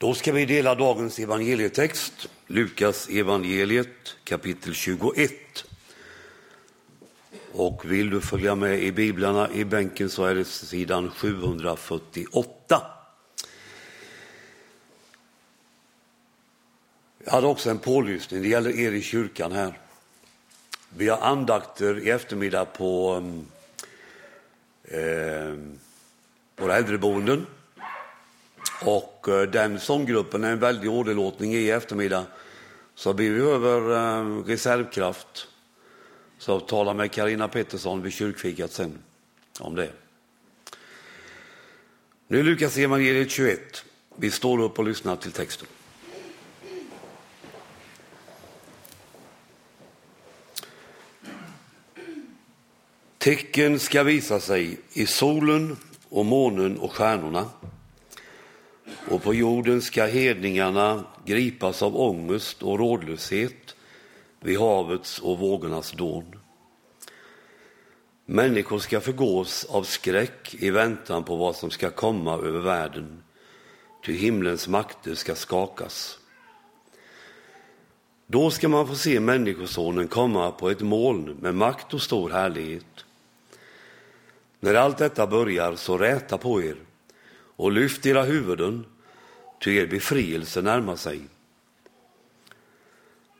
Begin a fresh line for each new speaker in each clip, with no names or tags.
Då ska vi dela dagens evangelietext, Lukas evangeliet kapitel 21. Och vill du följa med i biblarna i bänken så är det sidan 748. Jag hade också en pålysning, det gäller er i kyrkan här. Vi har andakter i eftermiddag på mm, eh, våra äldreboenden. Och eh, den sånggruppen är en väldig åderlåtning i eftermiddag. Så vi behöver eh, reservkraft. Så tala med Karina Pettersson vid kyrkfikat sen om det. Nu är Lukas evangeliet 21. Vi står upp och lyssnar till texten. Tecken ska visa sig i solen och månen och stjärnorna. Och på jorden ska hedningarna gripas av ångest och rådlöshet vid havets och vågornas dån. Människor ska förgås av skräck i väntan på vad som ska komma över världen, ty himlens makter ska skakas. Då ska man få se Människosonen komma på ett moln med makt och stor härlighet. När allt detta börjar, så räta på er och lyft era huvuden, ty er befrielse närmar sig.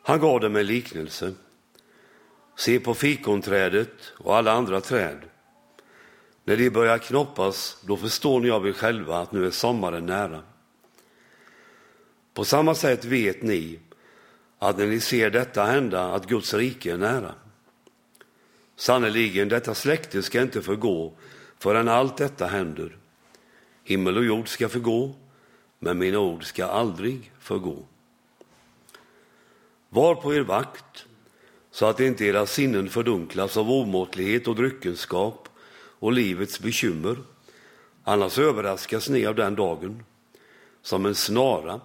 Han gav dem en liknelse. Se på fikonträdet och alla andra träd. När de börjar knoppas, då förstår ni av er själva att nu är sommaren nära. På samma sätt vet ni att när ni ser detta hända, att Guds rike är nära. Sannerligen, detta släkte ska inte förgå förrän allt detta händer. Himmel och jord ska förgå, men mina ord ska aldrig förgå. Var på er vakt, så att inte era sinnen fördunklas av omåttlighet och dryckenskap och livets bekymmer. Annars överraskas ni av den dagen som en snara,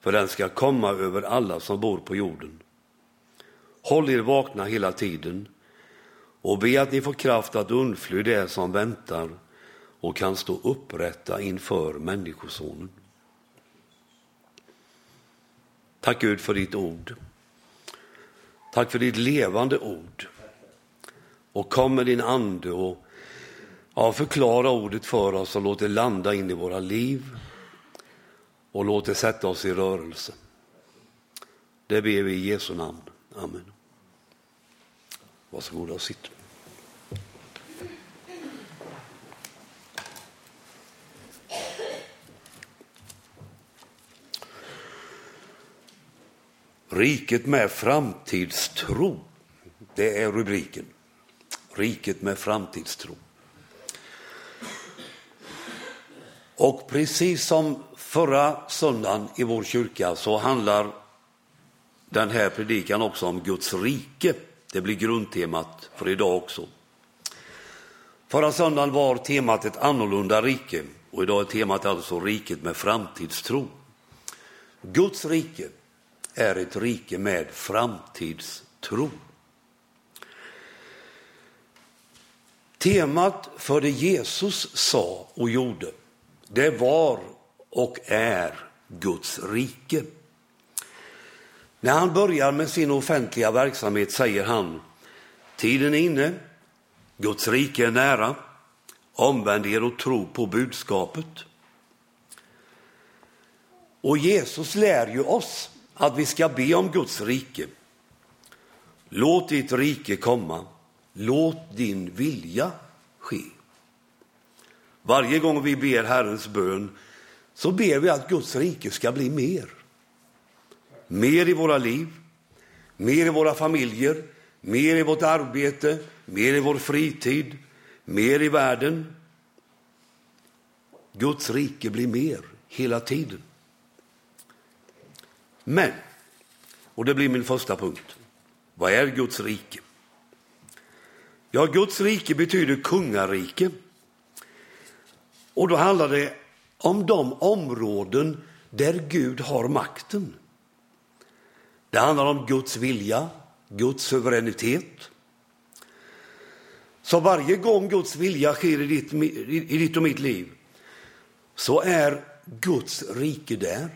för den ska komma över alla som bor på jorden. Håll er vakna hela tiden och be att ni får kraft att undfly det som väntar och kan stå upprätta inför Människosonen. Tack Gud för ditt ord. Tack för ditt levande ord. Och kom med din ande och ja, förklara ordet för oss och låt det landa in i våra liv och låt det sätta oss i rörelse. Det ber vi i Jesu namn. Amen. Varsågoda och sitt. Riket med framtidstro, det är rubriken. Riket med framtidstro. Och precis som förra söndagen i vår kyrka så handlar den här predikan också om Guds rike. Det blir grundtemat för idag också. Förra söndagen var temat ett annorlunda rike och idag är temat alltså riket med framtidstro. Guds rike är ett rike med framtidstro. Temat för det Jesus sa och gjorde, det var och är Guds rike. När han börjar med sin offentliga verksamhet säger han, tiden är inne, Guds rike är nära, omvänd er och tro på budskapet. Och Jesus lär ju oss att vi ska be om Guds rike. Låt ditt rike komma, låt din vilja ske. Varje gång vi ber Herrens bön så ber vi att Guds rike ska bli mer. Mer i våra liv, mer i våra familjer, mer i vårt arbete, mer i vår fritid, mer i världen. Guds rike blir mer hela tiden. Men, och det blir min första punkt, vad är Guds rike? Ja, Guds rike betyder kungarike. Och då handlar det om de områden där Gud har makten. Det handlar om Guds vilja, Guds suveränitet. Så varje gång Guds vilja sker i ditt, i ditt och mitt liv så är Guds rike där.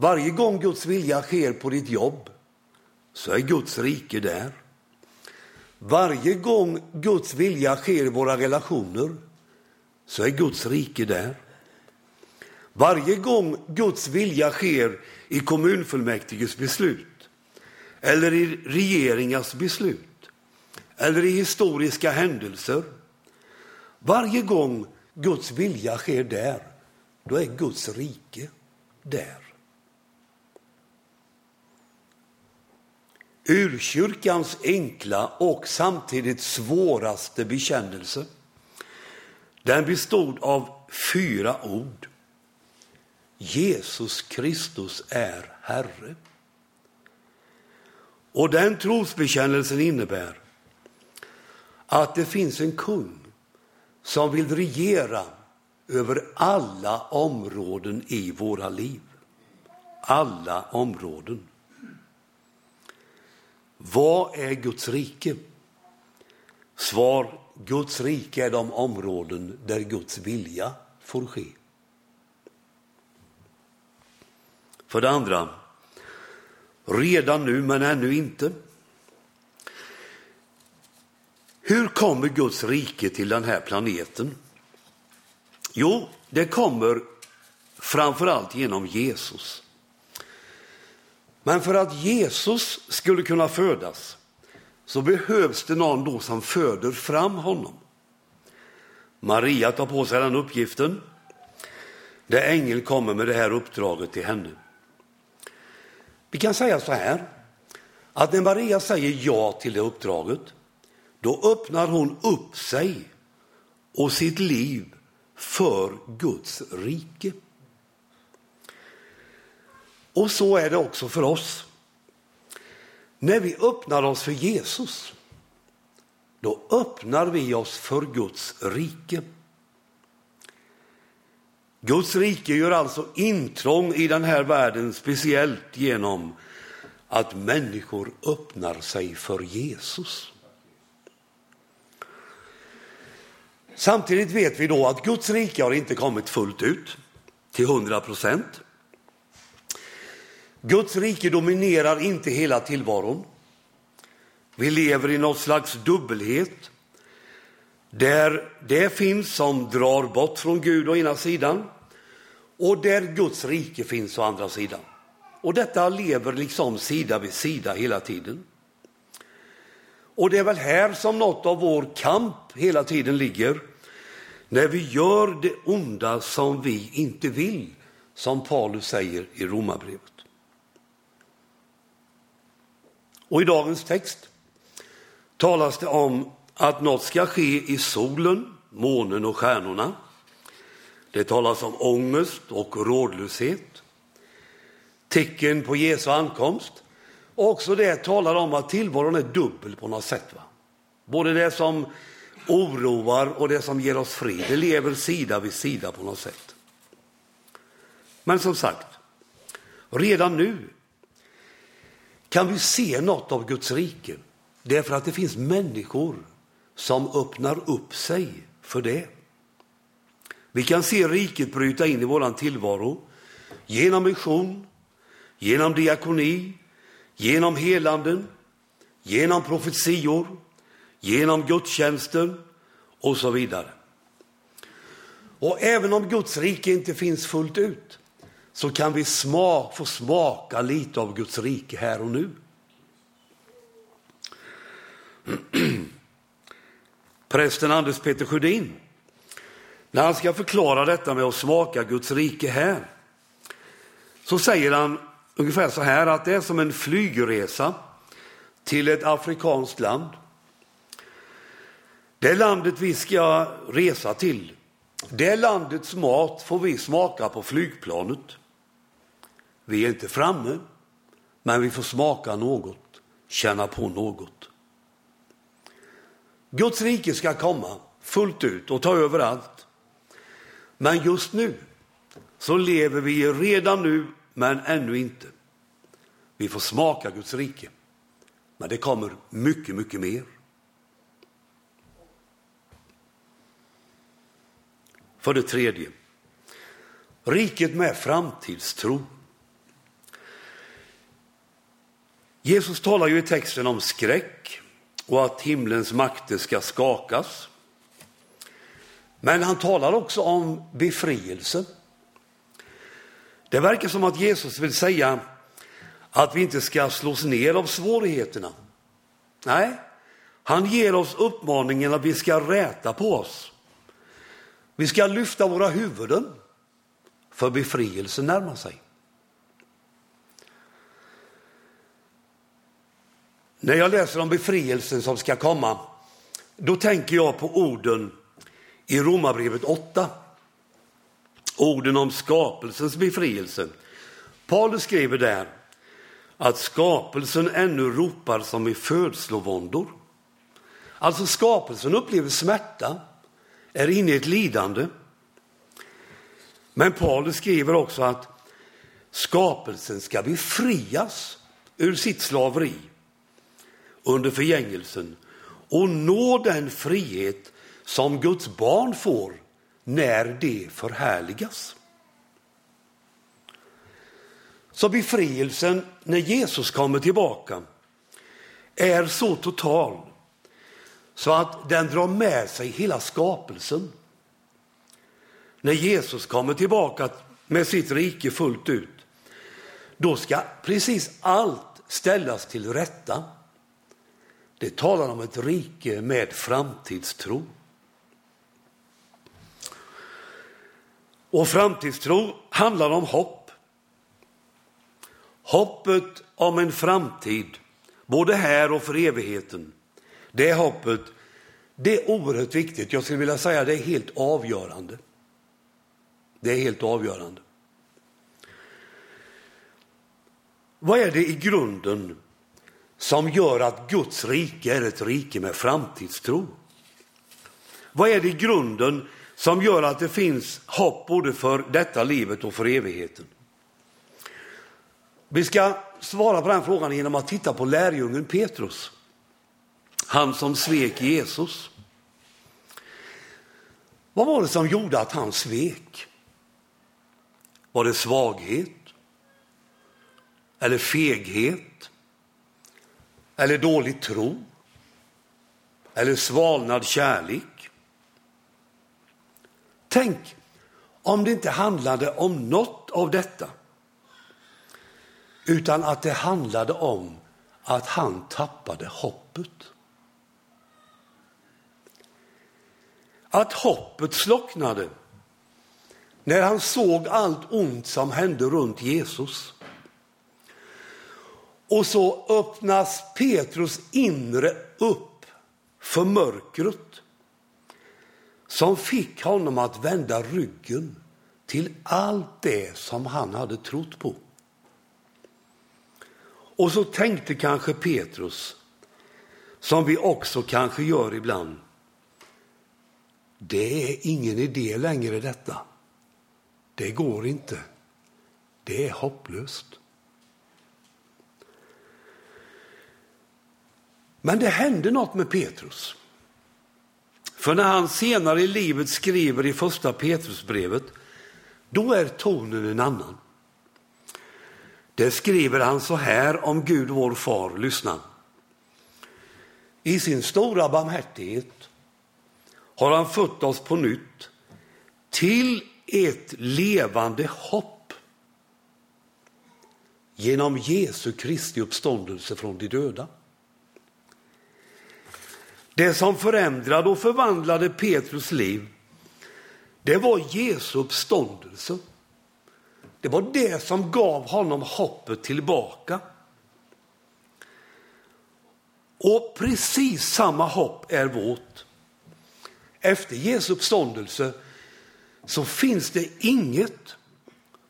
Varje gång Guds vilja sker på ditt jobb så är Guds rike där. Varje gång Guds vilja sker i våra relationer så är Guds rike där. Varje gång Guds vilja sker i kommunfullmäktiges beslut eller i regeringars beslut eller i historiska händelser. Varje gång Guds vilja sker där, då är Guds rike där. Urkyrkans enkla och samtidigt svåraste bekännelse, den bestod av fyra ord. Jesus Kristus är Herre. Och den trosbekännelsen innebär att det finns en kung som vill regera över alla områden i våra liv. Alla områden. Vad är Guds rike? Svar, Guds rike är de områden där Guds vilja får ske. För det andra, redan nu men ännu inte. Hur kommer Guds rike till den här planeten? Jo, det kommer framförallt genom Jesus. Men för att Jesus skulle kunna födas så behövs det någon då som föder fram honom. Maria tar på sig den uppgiften. Där ängel kommer med det här uppdraget till henne. Vi kan säga så här, att när Maria säger ja till det uppdraget, då öppnar hon upp sig och sitt liv för Guds rike. Och så är det också för oss. När vi öppnar oss för Jesus, då öppnar vi oss för Guds rike. Guds rike gör alltså intrång i den här världen speciellt genom att människor öppnar sig för Jesus. Samtidigt vet vi då att Guds rike har inte kommit fullt ut till hundra procent. Guds rike dominerar inte hela tillvaron. Vi lever i något slags dubbelhet där det finns som drar bort från Gud å ena sidan och där Guds rike finns å andra sidan. Och detta lever liksom sida vid sida hela tiden. Och det är väl här som något av vår kamp hela tiden ligger. När vi gör det onda som vi inte vill, som Paulus säger i Romarbrevet. Och i dagens text talas det om att något ska ske i solen, månen och stjärnorna. Det talas om ångest och rådlöshet, tecken på Jesu ankomst. Och också det talar om att tillvaron är dubbel på något sätt. Va? Både det som oroar och det som ger oss fred. det lever sida vid sida på något sätt. Men som sagt, redan nu kan vi se något av Guds rike. Därför att det finns människor som öppnar upp sig för det. Vi kan se riket bryta in i vår tillvaro genom mission, genom diakoni, genom helanden, genom profetior, genom gudstjänster och så vidare. Och även om Guds rike inte finns fullt ut så kan vi smak, få smaka lite av Guds rike här och nu. Prästen Anders Peter Sjödin, när han ska förklara detta med att smaka Guds rike här, så säger han ungefär så här att det är som en flygresa till ett afrikanskt land. Det landet vi ska resa till, det landets mat får vi smaka på flygplanet. Vi är inte framme, men vi får smaka något, känna på något. Guds rike ska komma fullt ut och ta över allt. Men just nu så lever vi redan nu, men ännu inte. Vi får smaka Guds rike, men det kommer mycket, mycket mer. För det tredje, Riket med framtidstro. Jesus talar ju i texten om skräck och att himlens makter ska skakas. Men han talar också om befrielse. Det verkar som att Jesus vill säga att vi inte ska slås ner av svårigheterna. Nej, han ger oss uppmaningen att vi ska räta på oss. Vi ska lyfta våra huvuden, för befrielsen närmar sig. När jag läser om befrielsen som ska komma, då tänker jag på orden i Romarbrevet 8. Orden om skapelsens befrielse. Paulus skriver där att skapelsen ännu ropar som i födslovåndor. Alltså skapelsen upplever smärta, är inne i ett lidande. Men Paulus skriver också att skapelsen ska befrias ur sitt slaveri under förgängelsen och nå den frihet som Guds barn får när det förhärligas. Så befrielsen när Jesus kommer tillbaka är så total så att den drar med sig hela skapelsen. När Jesus kommer tillbaka med sitt rike fullt ut, då ska precis allt ställas till rätta. Det talar om ett rike med framtidstro. Och framtidstro handlar om hopp. Hoppet om en framtid, både här och för evigheten. Det hoppet, det är oerhört viktigt. Jag skulle vilja säga det är helt avgörande. Det är helt avgörande. Vad är det i grunden som gör att Guds rike är ett rike med framtidstro? Vad är det i grunden som gör att det finns hopp både för detta livet och för evigheten? Vi ska svara på den frågan genom att titta på lärjungen Petrus. Han som svek Jesus. Vad var det som gjorde att han svek? Var det svaghet? Eller feghet? Eller dålig tro? Eller svalnad kärlek? Tänk om det inte handlade om något av detta utan att det handlade om att han tappade hoppet. Att hoppet slocknade när han såg allt ont som hände runt Jesus. Och så öppnas Petrus inre upp för mörkret som fick honom att vända ryggen till allt det som han hade trott på. Och så tänkte kanske Petrus, som vi också kanske gör ibland, det är ingen idé längre detta. Det går inte. Det är hopplöst. Men det hände något med Petrus. För när han senare i livet skriver i första Petrusbrevet, då är tonen en annan. Det skriver han så här om Gud vår far, lyssna. I sin stora barmhärtighet har han fött oss på nytt till ett levande hopp genom Jesu Kristi uppståndelse från de döda. Det som förändrade och förvandlade Petrus liv, det var Jesu uppståndelse. Det var det som gav honom hoppet tillbaka. Och precis samma hopp är vårt. Efter Jesu uppståndelse så finns det inget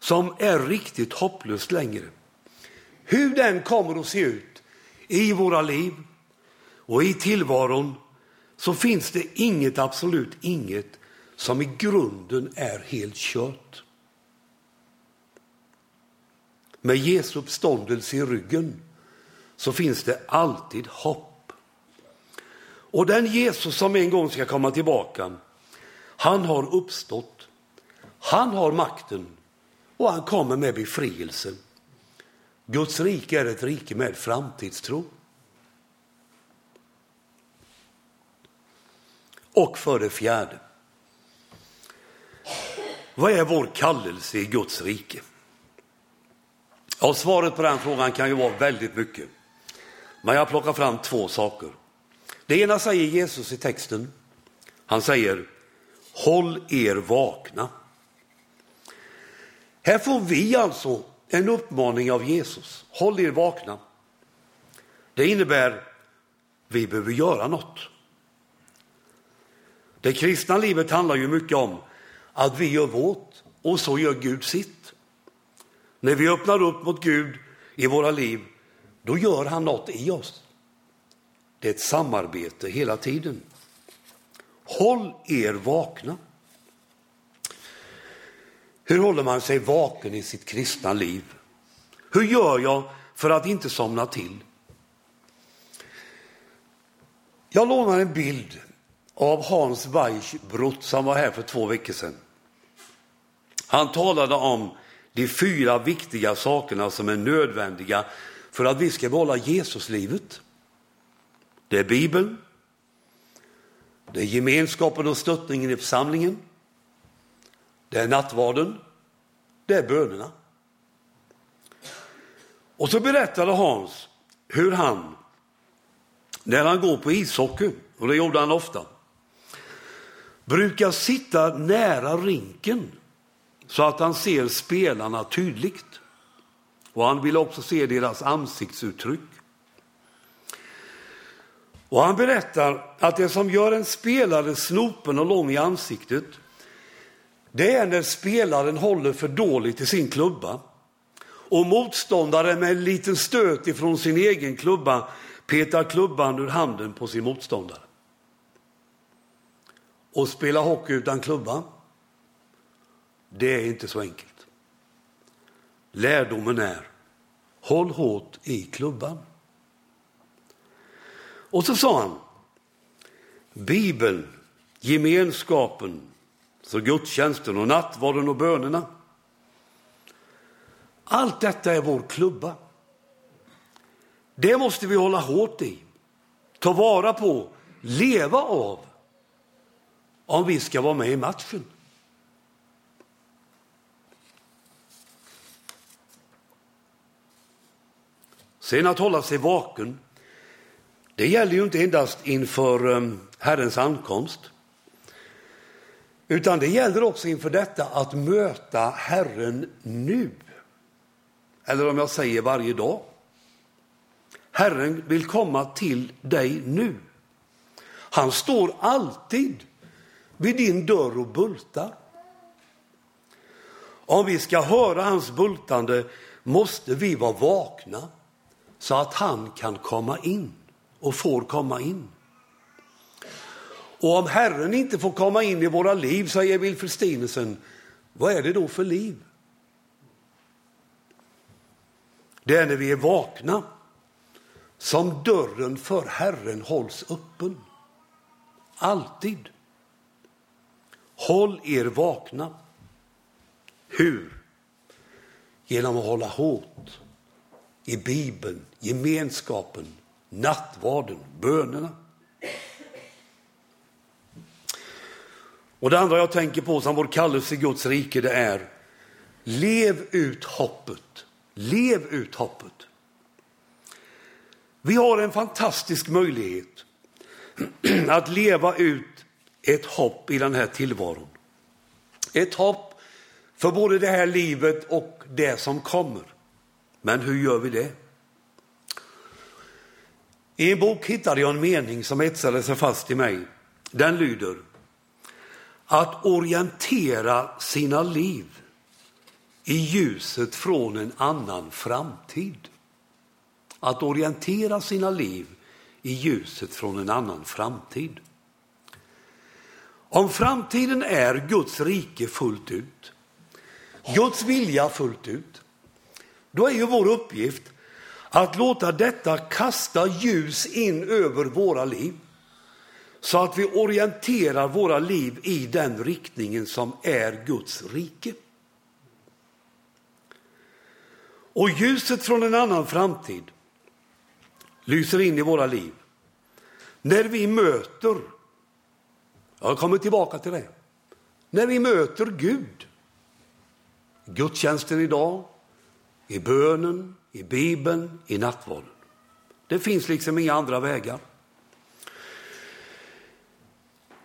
som är riktigt hopplöst längre. Hur den kommer att se ut i våra liv och i tillvaron så finns det inget, absolut inget, som i grunden är helt kört. Med Jesu uppståndelse i ryggen så finns det alltid hopp. Och den Jesus som en gång ska komma tillbaka, han har uppstått. Han har makten och han kommer med befrielse. Guds rike är ett rike med framtidstro. Och för det fjärde, vad är vår kallelse i Guds rike? Ja, svaret på den frågan kan ju vara väldigt mycket. Men jag plockar fram två saker. Det ena säger Jesus i texten. Han säger, håll er vakna. Här får vi alltså en uppmaning av Jesus. Håll er vakna. Det innebär, vi behöver göra något. Det kristna livet handlar ju mycket om att vi gör vårt och så gör Gud sitt. När vi öppnar upp mot Gud i våra liv, då gör han något i oss. Det är ett samarbete hela tiden. Håll er vakna. Hur håller man sig vaken i sitt kristna liv? Hur gör jag för att inte somna till? Jag lånar en bild av Hans Weichbrott som var här för två veckor sedan. Han talade om de fyra viktiga sakerna som är nödvändiga för att vi ska behålla Jesuslivet. Det är Bibeln, det är gemenskapen och stöttningen i församlingen, det är nattvarden, det är bönerna. Och så berättade Hans hur han, när han går på ishockey, och det gjorde han ofta, brukar sitta nära rinken så att han ser spelarna tydligt. Och han vill också se deras ansiktsuttryck. Och han berättar att det som gör en spelare snopen och lång i ansiktet, det är när spelaren håller för dåligt i sin klubba och motståndaren med en liten stöt ifrån sin egen klubba petar klubban ur handen på sin motståndare. Och spela hockey utan klubba, det är inte så enkelt. Lärdomen är, håll hårt i klubban. Och så sa han, Bibeln, gemenskapen, så gudstjänsten och nattvarden och bönerna. Allt detta är vår klubba. Det måste vi hålla hårt i, ta vara på, leva av om vi ska vara med i matchen. Sen att hålla sig vaken, det gäller ju inte endast inför ehm, Herrens ankomst, utan det gäller också inför detta att möta Herren nu. Eller om jag säger varje dag. Herren vill komma till dig nu. Han står alltid vid din dörr och bultar. Om vi ska höra hans bultande måste vi vara vakna så att han kan komma in och får komma in. Och om Herren inte får komma in i våra liv, säger Wilfrid Stinesen, vad är det då för liv? Det är när vi är vakna som dörren för Herren hålls öppen. Alltid. Håll er vakna. Hur? Genom att hålla hårt i Bibeln, gemenskapen, nattvarden, bönerna. Och det andra jag tänker på som vår kallelse i Guds rike det är lev ut hoppet. Lev ut hoppet. Vi har en fantastisk möjlighet att leva ut ett hopp i den här tillvaron. Ett hopp för både det här livet och det som kommer. Men hur gör vi det? I en bok hittade jag en mening som etsade sig fast i mig. Den lyder att orientera sina liv i ljuset från en annan framtid. Att orientera sina liv i ljuset från en annan framtid. Om framtiden är Guds rike fullt ut, Guds vilja fullt ut, då är ju vår uppgift att låta detta kasta ljus in över våra liv så att vi orienterar våra liv i den riktningen som är Guds rike. Och ljuset från en annan framtid lyser in i våra liv. När vi möter, jag kommer tillbaka till det, när vi möter Gud, gudstjänsten idag, i bönen, i Bibeln, i nattvarden. Det finns liksom inga andra vägar.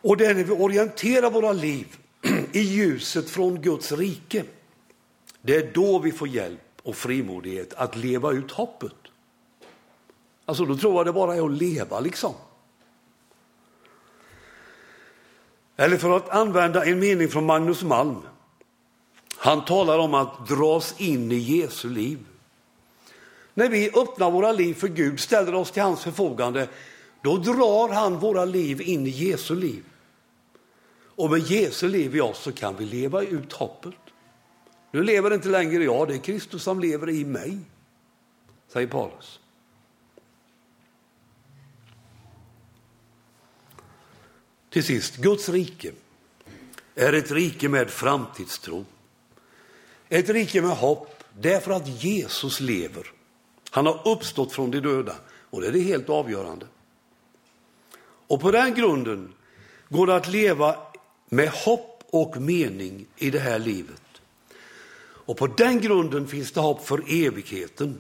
Och det är när vi orienterar våra liv i ljuset från Guds rike, det är då vi får hjälp och frimodighet att leva ut hoppet. Alltså då tror jag det bara är att leva liksom. Eller för att använda en mening från Magnus Malm. Han talar om att dras in i Jesu liv. När vi öppnar våra liv för Gud, ställer oss till hans förfogande, då drar han våra liv in i Jesu liv. Och med Jesu liv i oss så kan vi leva ut hoppet. Nu lever inte längre jag, det är Kristus som lever i mig, säger Paulus. Till sist, Guds rike är ett rike med framtidstro. Ett rike med hopp, därför att Jesus lever. Han har uppstått från de döda och det är det helt avgörande. Och på den grunden går det att leva med hopp och mening i det här livet. Och på den grunden finns det hopp för evigheten.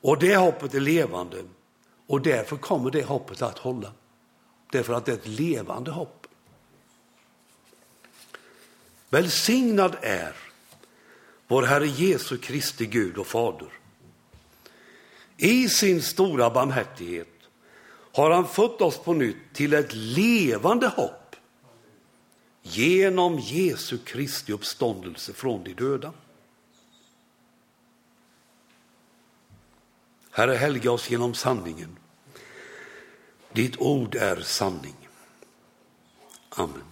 Och det hoppet är levande och därför kommer det hoppet att hålla. Därför att det är ett levande hopp. Välsignad är vår Herre Jesu Kristi Gud och Fader. I sin stora barmhärtighet har han fött oss på nytt till ett levande hopp genom Jesu Kristi uppståndelse från de döda. Herre, helga oss genom sanningen. Ditt ord är sanning. Amen.